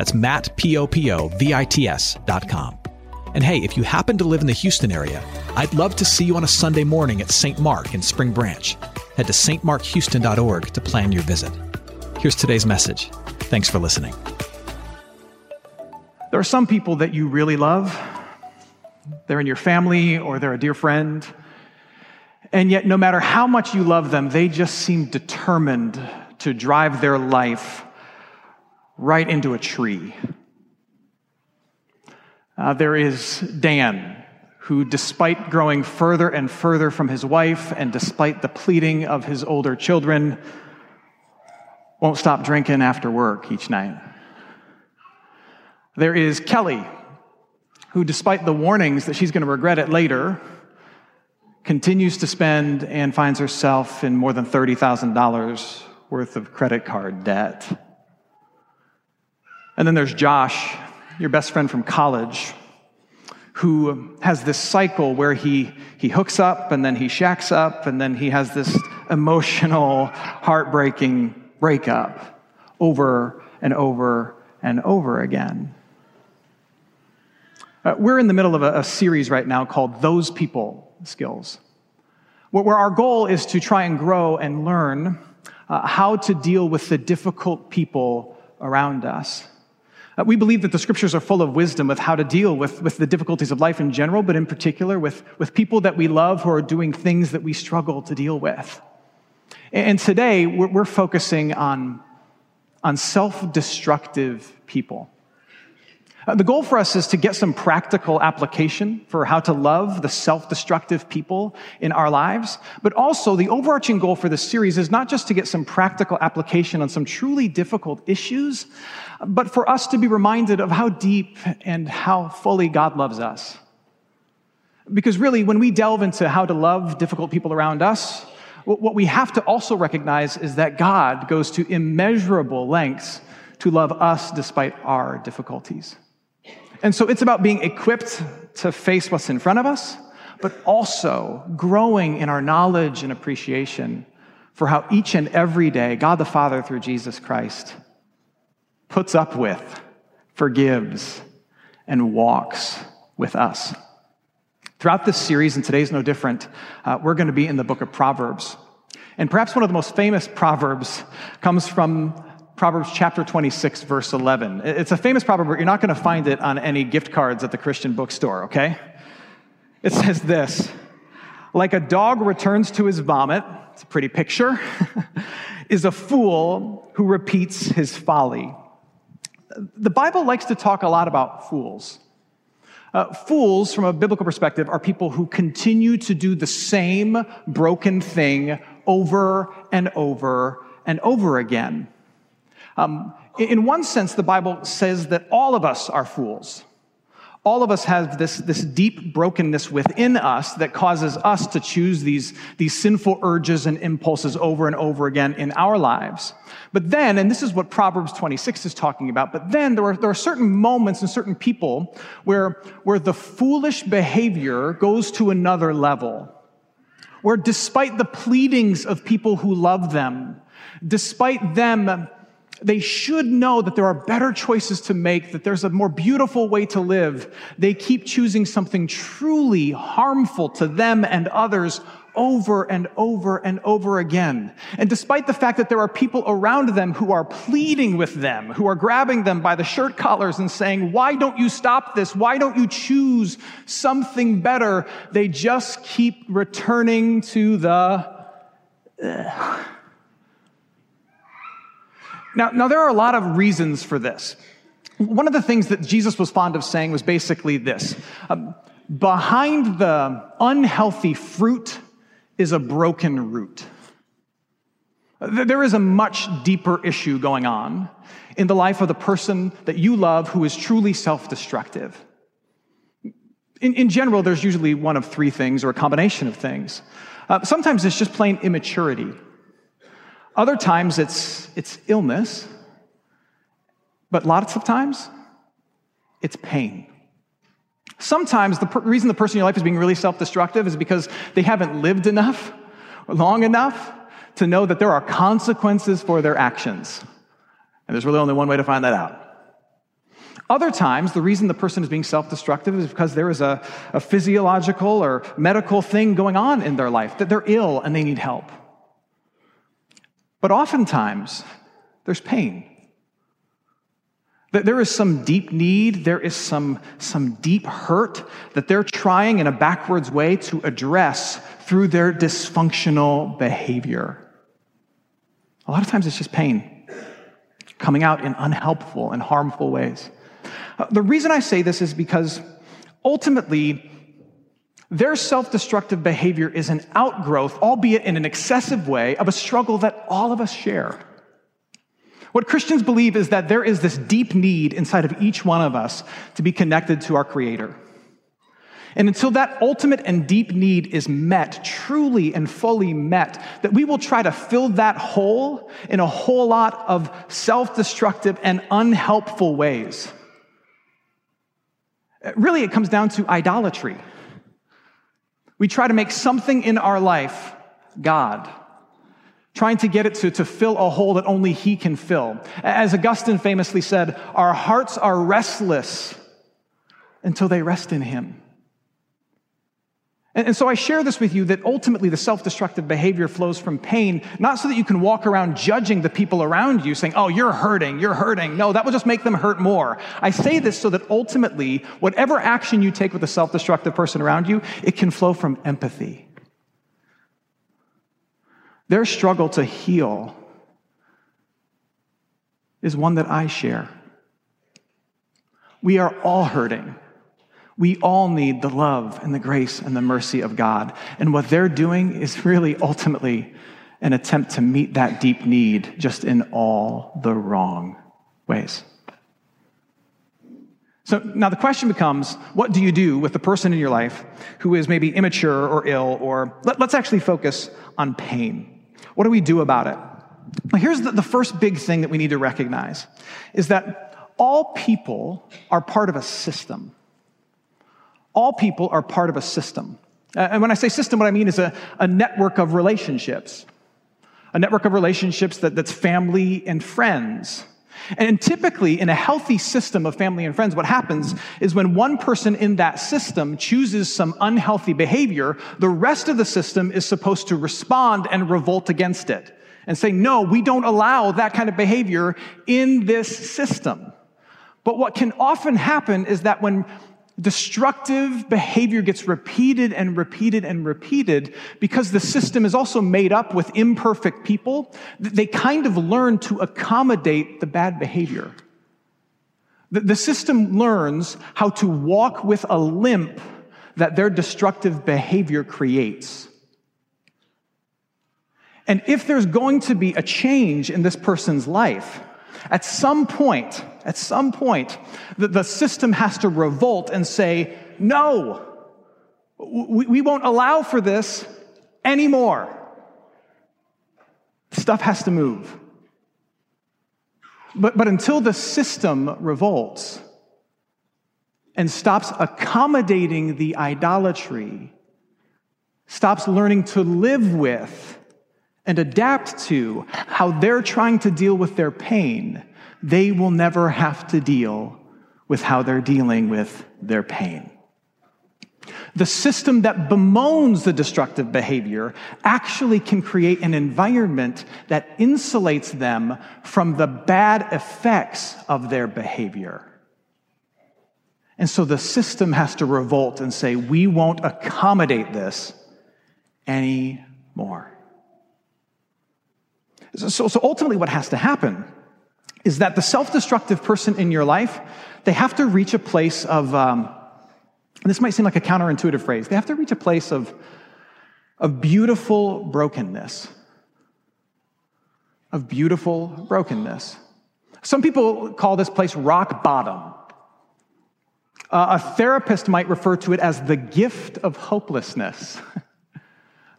That's Matt, P-O-P-O-V-I-T-S dot com. And hey, if you happen to live in the Houston area, I'd love to see you on a Sunday morning at St. Mark in Spring Branch. Head to stmarkhouston.org to plan your visit. Here's today's message. Thanks for listening. There are some people that you really love. They're in your family or they're a dear friend. And yet, no matter how much you love them, they just seem determined to drive their life right into a tree. Uh, there is Dan, who, despite growing further and further from his wife and despite the pleading of his older children, won't stop drinking after work each night. There is Kelly, who, despite the warnings that she's going to regret it later, continues to spend and finds herself in more than $30,000 worth of credit card debt. And then there's Josh, your best friend from college, who has this cycle where he, he hooks up and then he shacks up and then he has this emotional, heartbreaking breakup over and over and over again. Uh, we're in the middle of a, a, series right now called Those People Skills, where, our goal is to try and grow and learn uh, how to deal with the difficult people around us. Uh, we believe that the scriptures are full of wisdom with how to deal with, with the difficulties of life in general, but in particular with, with people that we love who are doing things that we struggle to deal with. And today, we're, we're focusing on, on self destructive people. Uh, the goal for us is to get some practical application for how to love the self destructive people in our lives. But also, the overarching goal for this series is not just to get some practical application on some truly difficult issues, but for us to be reminded of how deep and how fully God loves us. Because really, when we delve into how to love difficult people around us, what we have to also recognize is that God goes to immeasurable lengths to love us despite our difficulties. And so it's about being equipped to face what's in front of us, but also growing in our knowledge and appreciation for how each and every day God the Father through Jesus Christ puts up with, forgives, and walks with us. Throughout this series, and today's no different, uh, we're going to be in the book of Proverbs. And perhaps one of the most famous Proverbs comes from Proverbs chapter 26, verse 11. It's a famous proverb, but you're not going to find it on any gift cards at the Christian bookstore, okay? It says this Like a dog returns to his vomit, it's a pretty picture, is a fool who repeats his folly. The Bible likes to talk a lot about fools. Uh, fools, from a biblical perspective, are people who continue to do the same broken thing over and over and over again. Um, in one sense, the Bible says that all of us are fools. All of us have this, this deep brokenness within us that causes us to choose these, these sinful urges and impulses over and over again in our lives. But then, and this is what Proverbs 26 is talking about, but then there are, there are certain moments and certain people where, where the foolish behavior goes to another level. Where despite the pleadings of people who love them, despite them they should know that there are better choices to make, that there's a more beautiful way to live. They keep choosing something truly harmful to them and others over and over and over again. And despite the fact that there are people around them who are pleading with them, who are grabbing them by the shirt collars and saying, why don't you stop this? Why don't you choose something better? They just keep returning to the, Ugh. Now, now, there are a lot of reasons for this. One of the things that Jesus was fond of saying was basically this um, Behind the unhealthy fruit is a broken root. There is a much deeper issue going on in the life of the person that you love who is truly self destructive? In, in, general, there's usually one of three things or a combination of things. Uh, sometimes it's just plain immaturity. Other times it's, it's illness. But lots of times, it's pain. Sometimes the per- reason the person in your life is being really self destructive is because they haven't lived enough long enough to know that there are consequences for their actions. And there's really only one way to find that out. Other times, the reason the person is being self destructive is because there is a, a physiological or medical thing going on in their life, that they're ill and they need help. But oftentimes, there's pain. That there is some deep need, there is some, some deep hurt that they're trying in a backwards way to address through their dysfunctional behavior. A lot of times it's just pain coming out in unhelpful and harmful ways. Uh, the reason I say this is because ultimately, their self destructive behavior is an outgrowth, albeit in an excessive way, of a struggle that all of us share. What Christians believe is that there is this deep need inside of each one of us to be connected to our Creator. And until that ultimate and deep need is met, truly and fully met, that we will try to fill that hole in a whole lot of self destructive and unhelpful ways. Really, it comes down to idolatry. We try to make something in our life God trying to get it to, to fill a hole that only He can fill. As Augustine famously said, our hearts are restless until they rest in Him. And, so I share this with you that ultimately the self destructive behavior flows from pain, not so that you can walk around judging the people around you, saying, Oh, you're hurting, you're hurting. No, that will just make them hurt more. I say this so that ultimately, whatever action you take with a self destructive person around you, it can flow from empathy. Their struggle to heal is one that I share. We are all hurting. We all need the love and the grace and the mercy of God. And what they're doing is really ultimately an attempt to meet that deep need just in all the wrong ways. So now the question becomes what do you do with the person in your life who is maybe immature or ill, or let, us actually focus on pain. What do we do about it? Well, here's the, the first big thing that we need to recognize is that all people are part of a system. All people are part of a system. Uh, and when I say system, what I mean is a, a network of relationships, a network of relationships that, that's family and friends. And typically, in a healthy system of family and friends, what happens is when one person in that system chooses some unhealthy behavior, the rest of the system is supposed to respond and revolt against it and say, no, we don't allow that kind of behavior in this system. But what can often happen is that when destructive behavior gets repeated and repeated and repeated because the system is also made up with imperfect people. They kind of learn to accommodate the bad behavior. The system learns how to walk with a limp that their destructive behavior creates. And if there's going to be a change in this person's life, at some point, at some point, the, the system has to revolt and say, no, we, we won't allow for this anymore. Stuff has to move. But, but until the system revolts and stops accommodating the idolatry, stops learning to live with and adapt to how they're trying to deal with their pain, they will never have to deal with how they're dealing with their pain. The system that bemoans the destructive behavior actually can create an environment that insulates them from the bad effects of their behavior. And so the system has to revolt and say, we won't accommodate this anymore. So, so ultimately, what has to happen is that the self destructive person in your life, they have to reach a place of, um, this might seem like a counterintuitive phrase, they have to reach a place of, of beautiful brokenness. Of beautiful brokenness. Some people call this place rock bottom. Uh, a therapist might refer to it as the gift of hopelessness.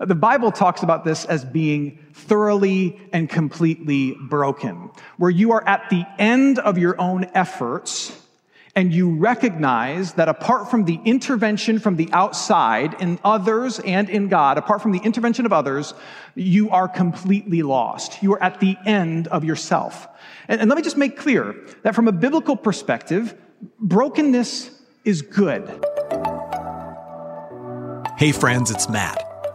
the Bible talks about this as being thoroughly and completely broken, where you are at the end of your own efforts and you recognize that apart from the intervention from the outside in others and in God, apart from the intervention of others, you are completely lost. You are at the end of yourself. And, and let me just make clear that from a biblical perspective, brokenness is good. Hey, friends, it's Matt.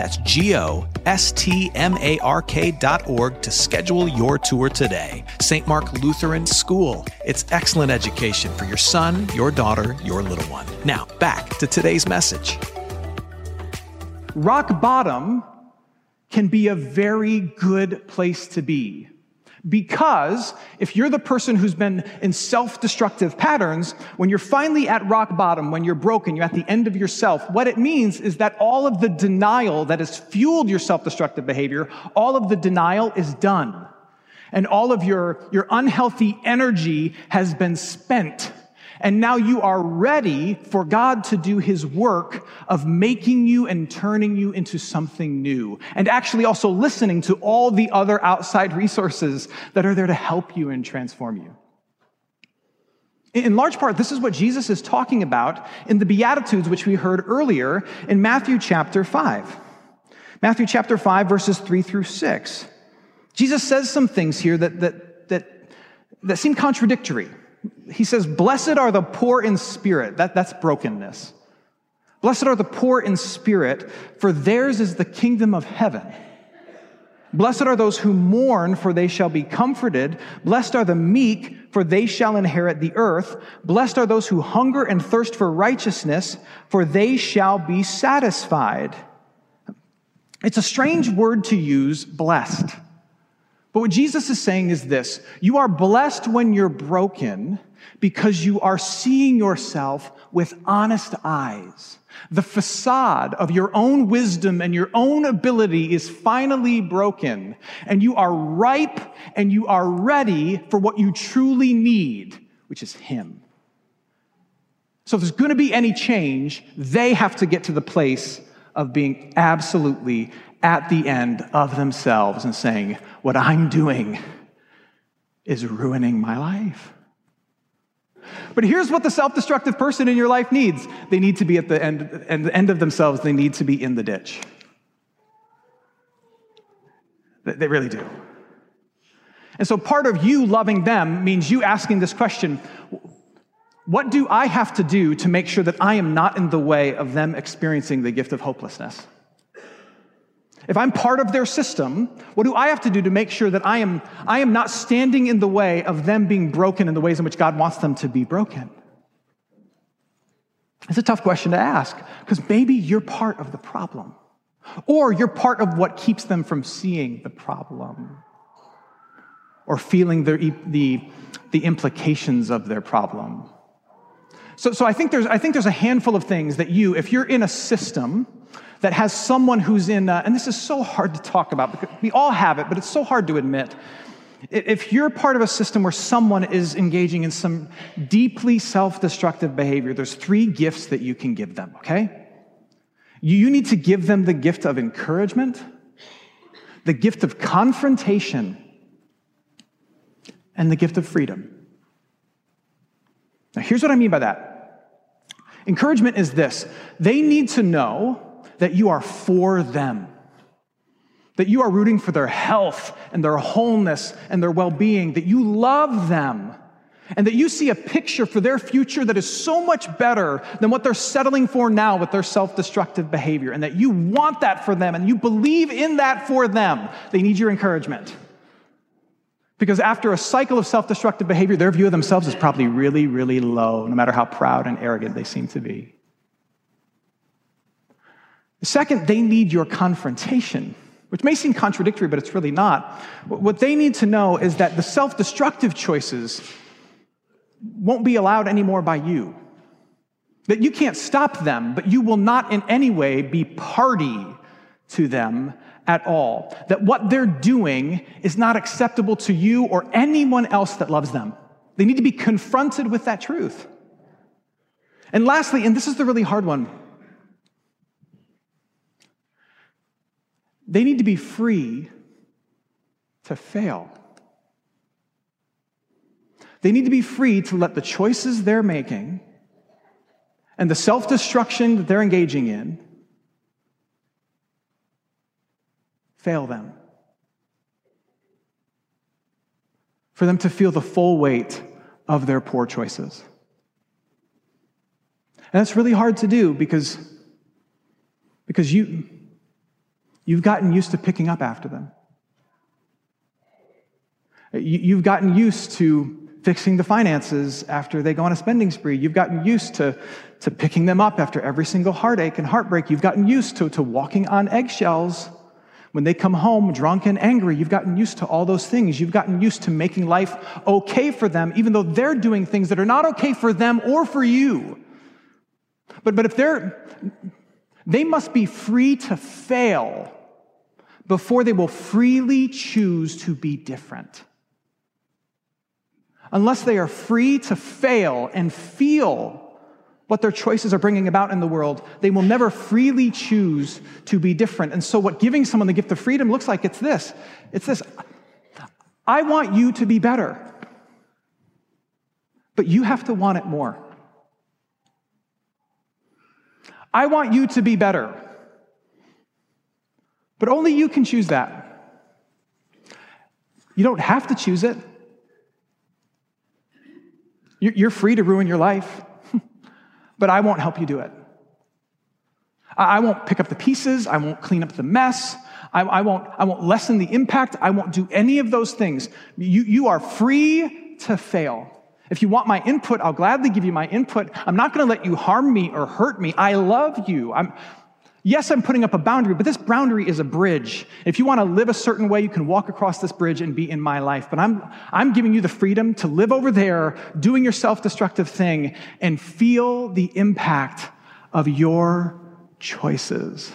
That's G O S T M A R K dot org to schedule your tour today. St. Mark Lutheran School. It's excellent education for your son, your daughter, your little one. Now, back to today's message. Rock bottom can be a very good place to be. Because if you're the person who's been in self destructive patterns, when you're finally at rock bottom, when you're broken, you're at the end of yourself, what it means is that all of the denial that has fueled your self destructive behavior, all of the denial is done. And all of your, your unhealthy energy has been spent. And now you are ready for God to do his work of making you and turning you into something new. And actually also listening to all the other outside resources that are there to help you and transform you. In large part, this is what Jesus is talking about in the Beatitudes, which we heard earlier in Matthew chapter 5. Matthew chapter 5, verses 3 through 6. Jesus says some things here that, that, that, that seem contradictory he says, Blessed are the poor in spirit. That, that's brokenness. Blessed are the poor in spirit, for theirs is the kingdom of heaven. Blessed are those who mourn, for they shall be comforted. Blessed are the meek, for they shall inherit the earth. Blessed are those who hunger and thirst for righteousness, for they shall be satisfied. It's a strange word to use, blessed. But what Jesus is saying is this you are blessed when you're broken because you are seeing yourself with honest eyes. The facade of your own wisdom and your own ability is finally broken, and you are ripe and you are ready for what you truly need, which is Him. So, if there's going to be any change, they have to get to the place of being absolutely at the end of themselves and saying, What I'm doing is ruining my life. But here's what the self destructive person in your life needs they need to be at the end, at the end of themselves, they need to be in the ditch. They really do. And so part of you loving them means you asking this question What do I have to do to make sure that I am not in the way of them experiencing the gift of hopelessness? If I'm part of their system, what do I have to do to make sure that I am, I am not standing in the way of them being broken in the ways in which God wants them to be broken? It's a tough question to ask because maybe you're part of the problem, or you're part of what keeps them from seeing the problem or feeling the, the, the implications of their problem. So, so I, think there's, I think there's a handful of things that you, if you're in a system, that has someone who's in, uh, and this is so hard to talk about because we all have it, but it's so hard to admit. If you're part of a system where someone is engaging in some deeply self destructive behavior, there's three gifts that you can give them, okay? You need to give them the gift of encouragement, the gift of confrontation, and the gift of freedom. Now, here's what I mean by that. Encouragement is this they need to know that you are for them, that you are rooting for their health and their wholeness and their well being, that you love them, and that you see a picture for their future that is so much better than what they're settling for now with their self destructive behavior, and that you want that for them and you believe in that for them. They need your encouragement. Because after a cycle of self destructive behavior, their view of themselves is probably really, really low, no matter how proud and arrogant they seem to be. Second, they need your confrontation, which may seem contradictory, but it's really not. What they need to know is that the self destructive choices won't be allowed anymore by you. That you can't stop them, but you will not in any way be party to them at all. That what they're doing is not acceptable to you or anyone else that loves them. They need to be confronted with that truth. And lastly, and this is the really hard one, they need to be free to fail. They need to be free to let the choices they're making and the self destruction that they're engaging in fail them. For them to feel the full weight of their poor choices. And that's really hard to do because, because you, you've gotten used to picking up after them. You, have gotten used to fixing the finances after they go on a spending spree. You've gotten used to, to picking them up after every single heartache and heartbreak. You've gotten used to, to walking on eggshells when they come home drunk and angry. You've gotten used to all those things. You've gotten used to making life okay for them, even though they're doing things that are not okay for them or for you. But, but if they're, they must be free to fail before they will freely choose to be different unless they are free to fail and feel what their choices are bringing about in the world, they will never freely choose to be different. And so, what giving someone the gift of freedom looks like, it's this it's this I want you to be better, but you have to want it more. I want you to be better, but only you can choose that. You don't have to choose it. You're free to ruin your life, but I won't help you do it. I won't pick up the pieces. I won't clean up the mess. I, I, won't, I won't lessen the impact. I won't do any of those things. You, you are free to fail. If you want my input, I'll gladly give you my input. I'm not going to let you harm me or hurt me. I love you. I'm, Yes, I'm putting up a boundary, but this boundary is a bridge. If you want to live a certain way, you can walk across this bridge and be in my life. But I'm, I'm giving you the freedom to live over there, doing your self destructive thing, and feel the impact of your choices.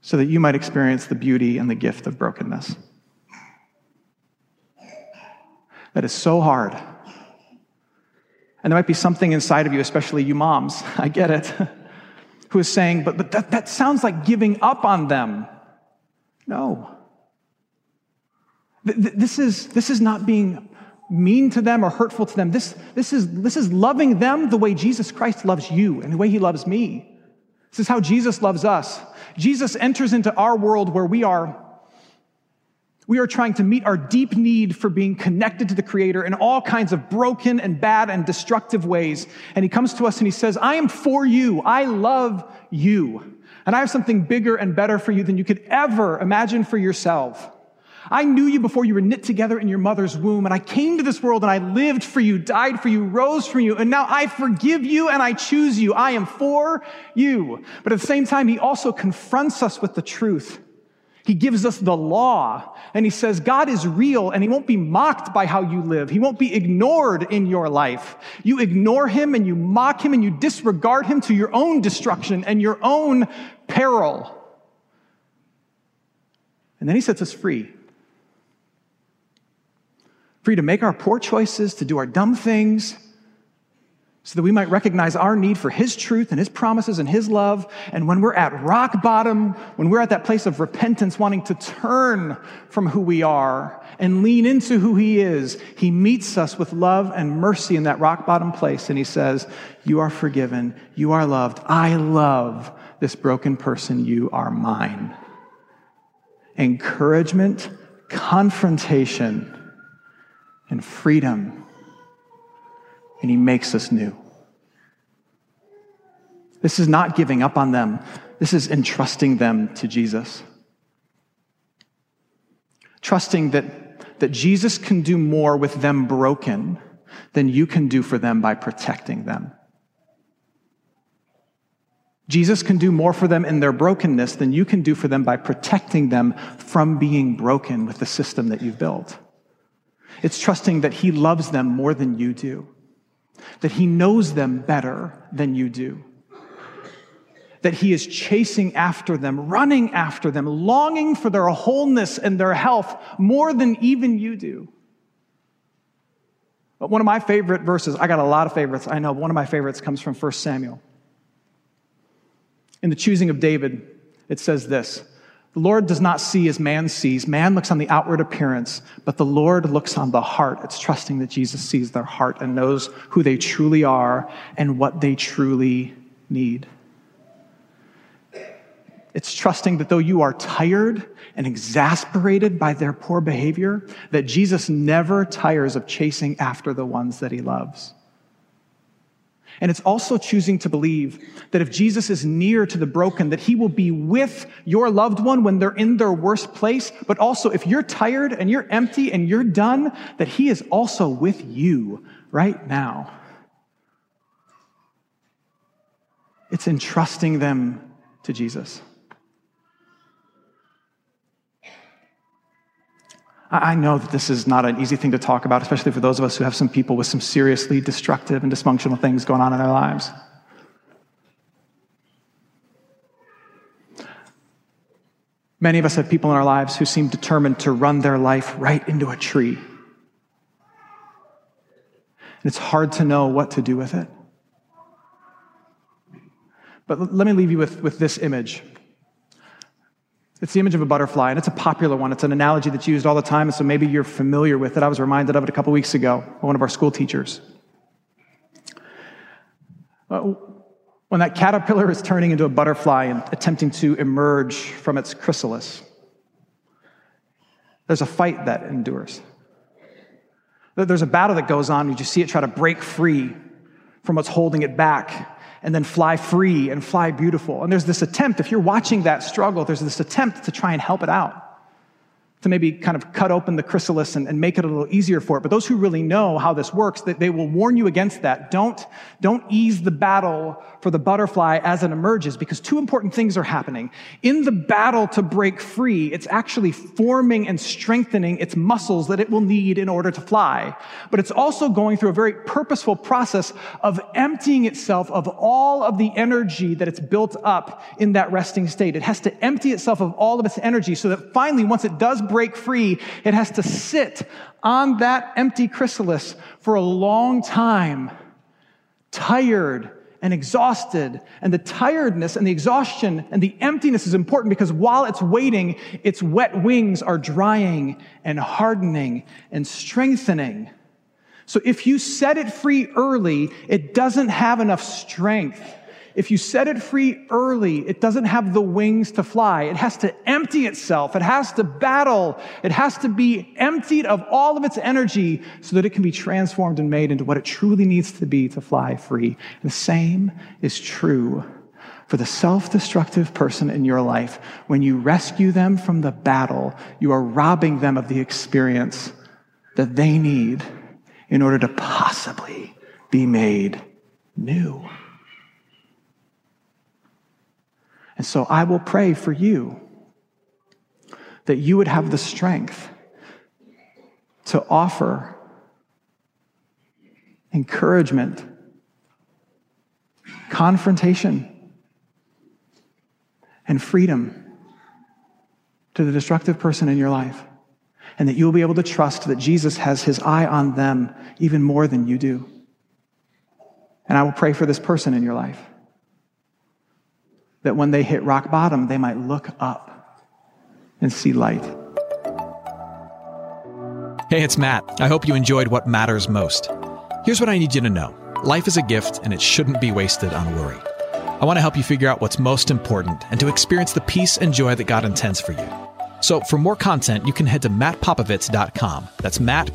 So that you might experience the beauty and the gift of brokenness. That is so hard. And there might be something inside of you, especially you moms, I get it, who is saying, but, but that, that sounds like giving up on them. No. This is, this is not being mean to them or hurtful to them. This, this, is, this is loving them the way Jesus Christ loves you and the way he loves me. This is how Jesus loves us. Jesus enters into our world where we are we are trying to meet our deep need for being connected to the Creator in all kinds of broken and bad and destructive ways. And He comes to us and He says, I am for you. I love you. And I have something bigger and better for you than you could ever imagine for yourself. I knew you before you were knit together in your mother's womb, and I came to this world and I lived for you, died for you, rose for you, and now I forgive you and I choose you. I am for you. But at the same time, He also confronts us with the truth he gives us the law and he says God is real and he won't be mocked by how you live. He won't be ignored in your life. You ignore him and you mock him and you disregard him to your own destruction and your own peril. And then he sets us free. Free to make our poor choices, to do our dumb things, so that we might recognize our need for His truth and His promises and His love. And when we're at rock bottom, when we're at that place of repentance, wanting to turn from who we are and lean into who He is, He meets us with love and mercy in that rock bottom place. And He says, You are forgiven. You are loved. I love this broken person. You are mine. Encouragement, confrontation, and freedom and He makes us new. This is not giving up on them, this is entrusting them to Jesus. Trusting that, that Jesus can do more with them broken than you can do for them by protecting them. Jesus can do more for them in their brokenness than you can do for them by protecting them from being broken with the system that you've built. It's trusting that He loves them more than you do, that He knows them better than you do, that He is chasing after them, running after them, longing for their wholeness and their health more than even you do. But one of my favorite verses, I got a lot of favorites. I know one of my favorites comes from 1 Samuel. In the choosing of David, it says this The Lord does not see as man sees. Man looks on the outward appearance, but the Lord looks on the heart. It's trusting that Jesus sees their heart and knows who they truly are and what they truly need. It's trusting that though you are tired and exasperated by their poor behavior, that Jesus never tires of chasing after the ones that he loves. And it's also choosing to believe that if Jesus is near to the broken, that he will be with your loved one when they're in their worst place. But also, if you're tired and you're empty and you're done, that he is also with you right now. It's entrusting them to Jesus. I know that this is not an easy thing to talk about, especially for those of us who have some people with some seriously destructive and dysfunctional things going on in their lives. Many of us have people in our lives who seem determined to run their life right into a tree. And it's hard to know what to do with it. But let me leave you with, with this image. It's the image of a butterfly, and it's a popular one. It's an analogy that's used all the time, and so maybe you're familiar with it. I was reminded of it a couple weeks ago by one of our school teachers. Uh, when that caterpillar is turning into a butterfly and attempting to emerge from its chrysalis, there's a fight that endures. There's a battle that goes on. and You just see it try to break free from what's holding it back and then fly free and fly beautiful. And there's this attempt, if you're watching that struggle, there's this attempt to try and help it out to maybe kind of cut open the chrysalis and, and, make it a little easier for it. But those who really know how this works, that they will warn you against that. Don't, don't ease the battle for the butterfly as it emerges because two important things are happening. In the battle to break free, it's actually forming and strengthening its muscles that it will need in order to fly. But it's also going through a very purposeful process of emptying itself of all of the energy that it's built up in that resting state. It has to empty itself of all of its energy so that finally, once it does break free, it has to sit on that empty chrysalis for a long time, tired and exhausted. And the tiredness and the exhaustion and the emptiness is important because while it's waiting, its wet wings are drying and hardening and strengthening. So if you set it free early, it doesn't have enough strength if you set it free early, it doesn't have the wings to fly. It has to empty itself. It has to battle. It has to be emptied of all of its energy so that it can be transformed and made into what it truly needs to be to fly free. And the same is true for the self destructive person in your life. When you rescue them from the battle, you are robbing them of the experience that they need in order to possibly be made new. And so I will pray for you that you would have the strength to offer encouragement, confrontation, and freedom to the destructive person in your life. And that you'll be able to trust that Jesus has his eye on them even more than you do. And I will pray for this person in your life that when they hit rock bottom, they might look up and see light. Hey, it's Matt. I hope you enjoyed what matters most. Here's what I need you to know life is a gift, and it shouldn't be wasted on worry. I want to help you figure out what's most important and to experience the peace and joy that God intends for you. So, for more content, you can head to mattpopovits.com. That's Matt.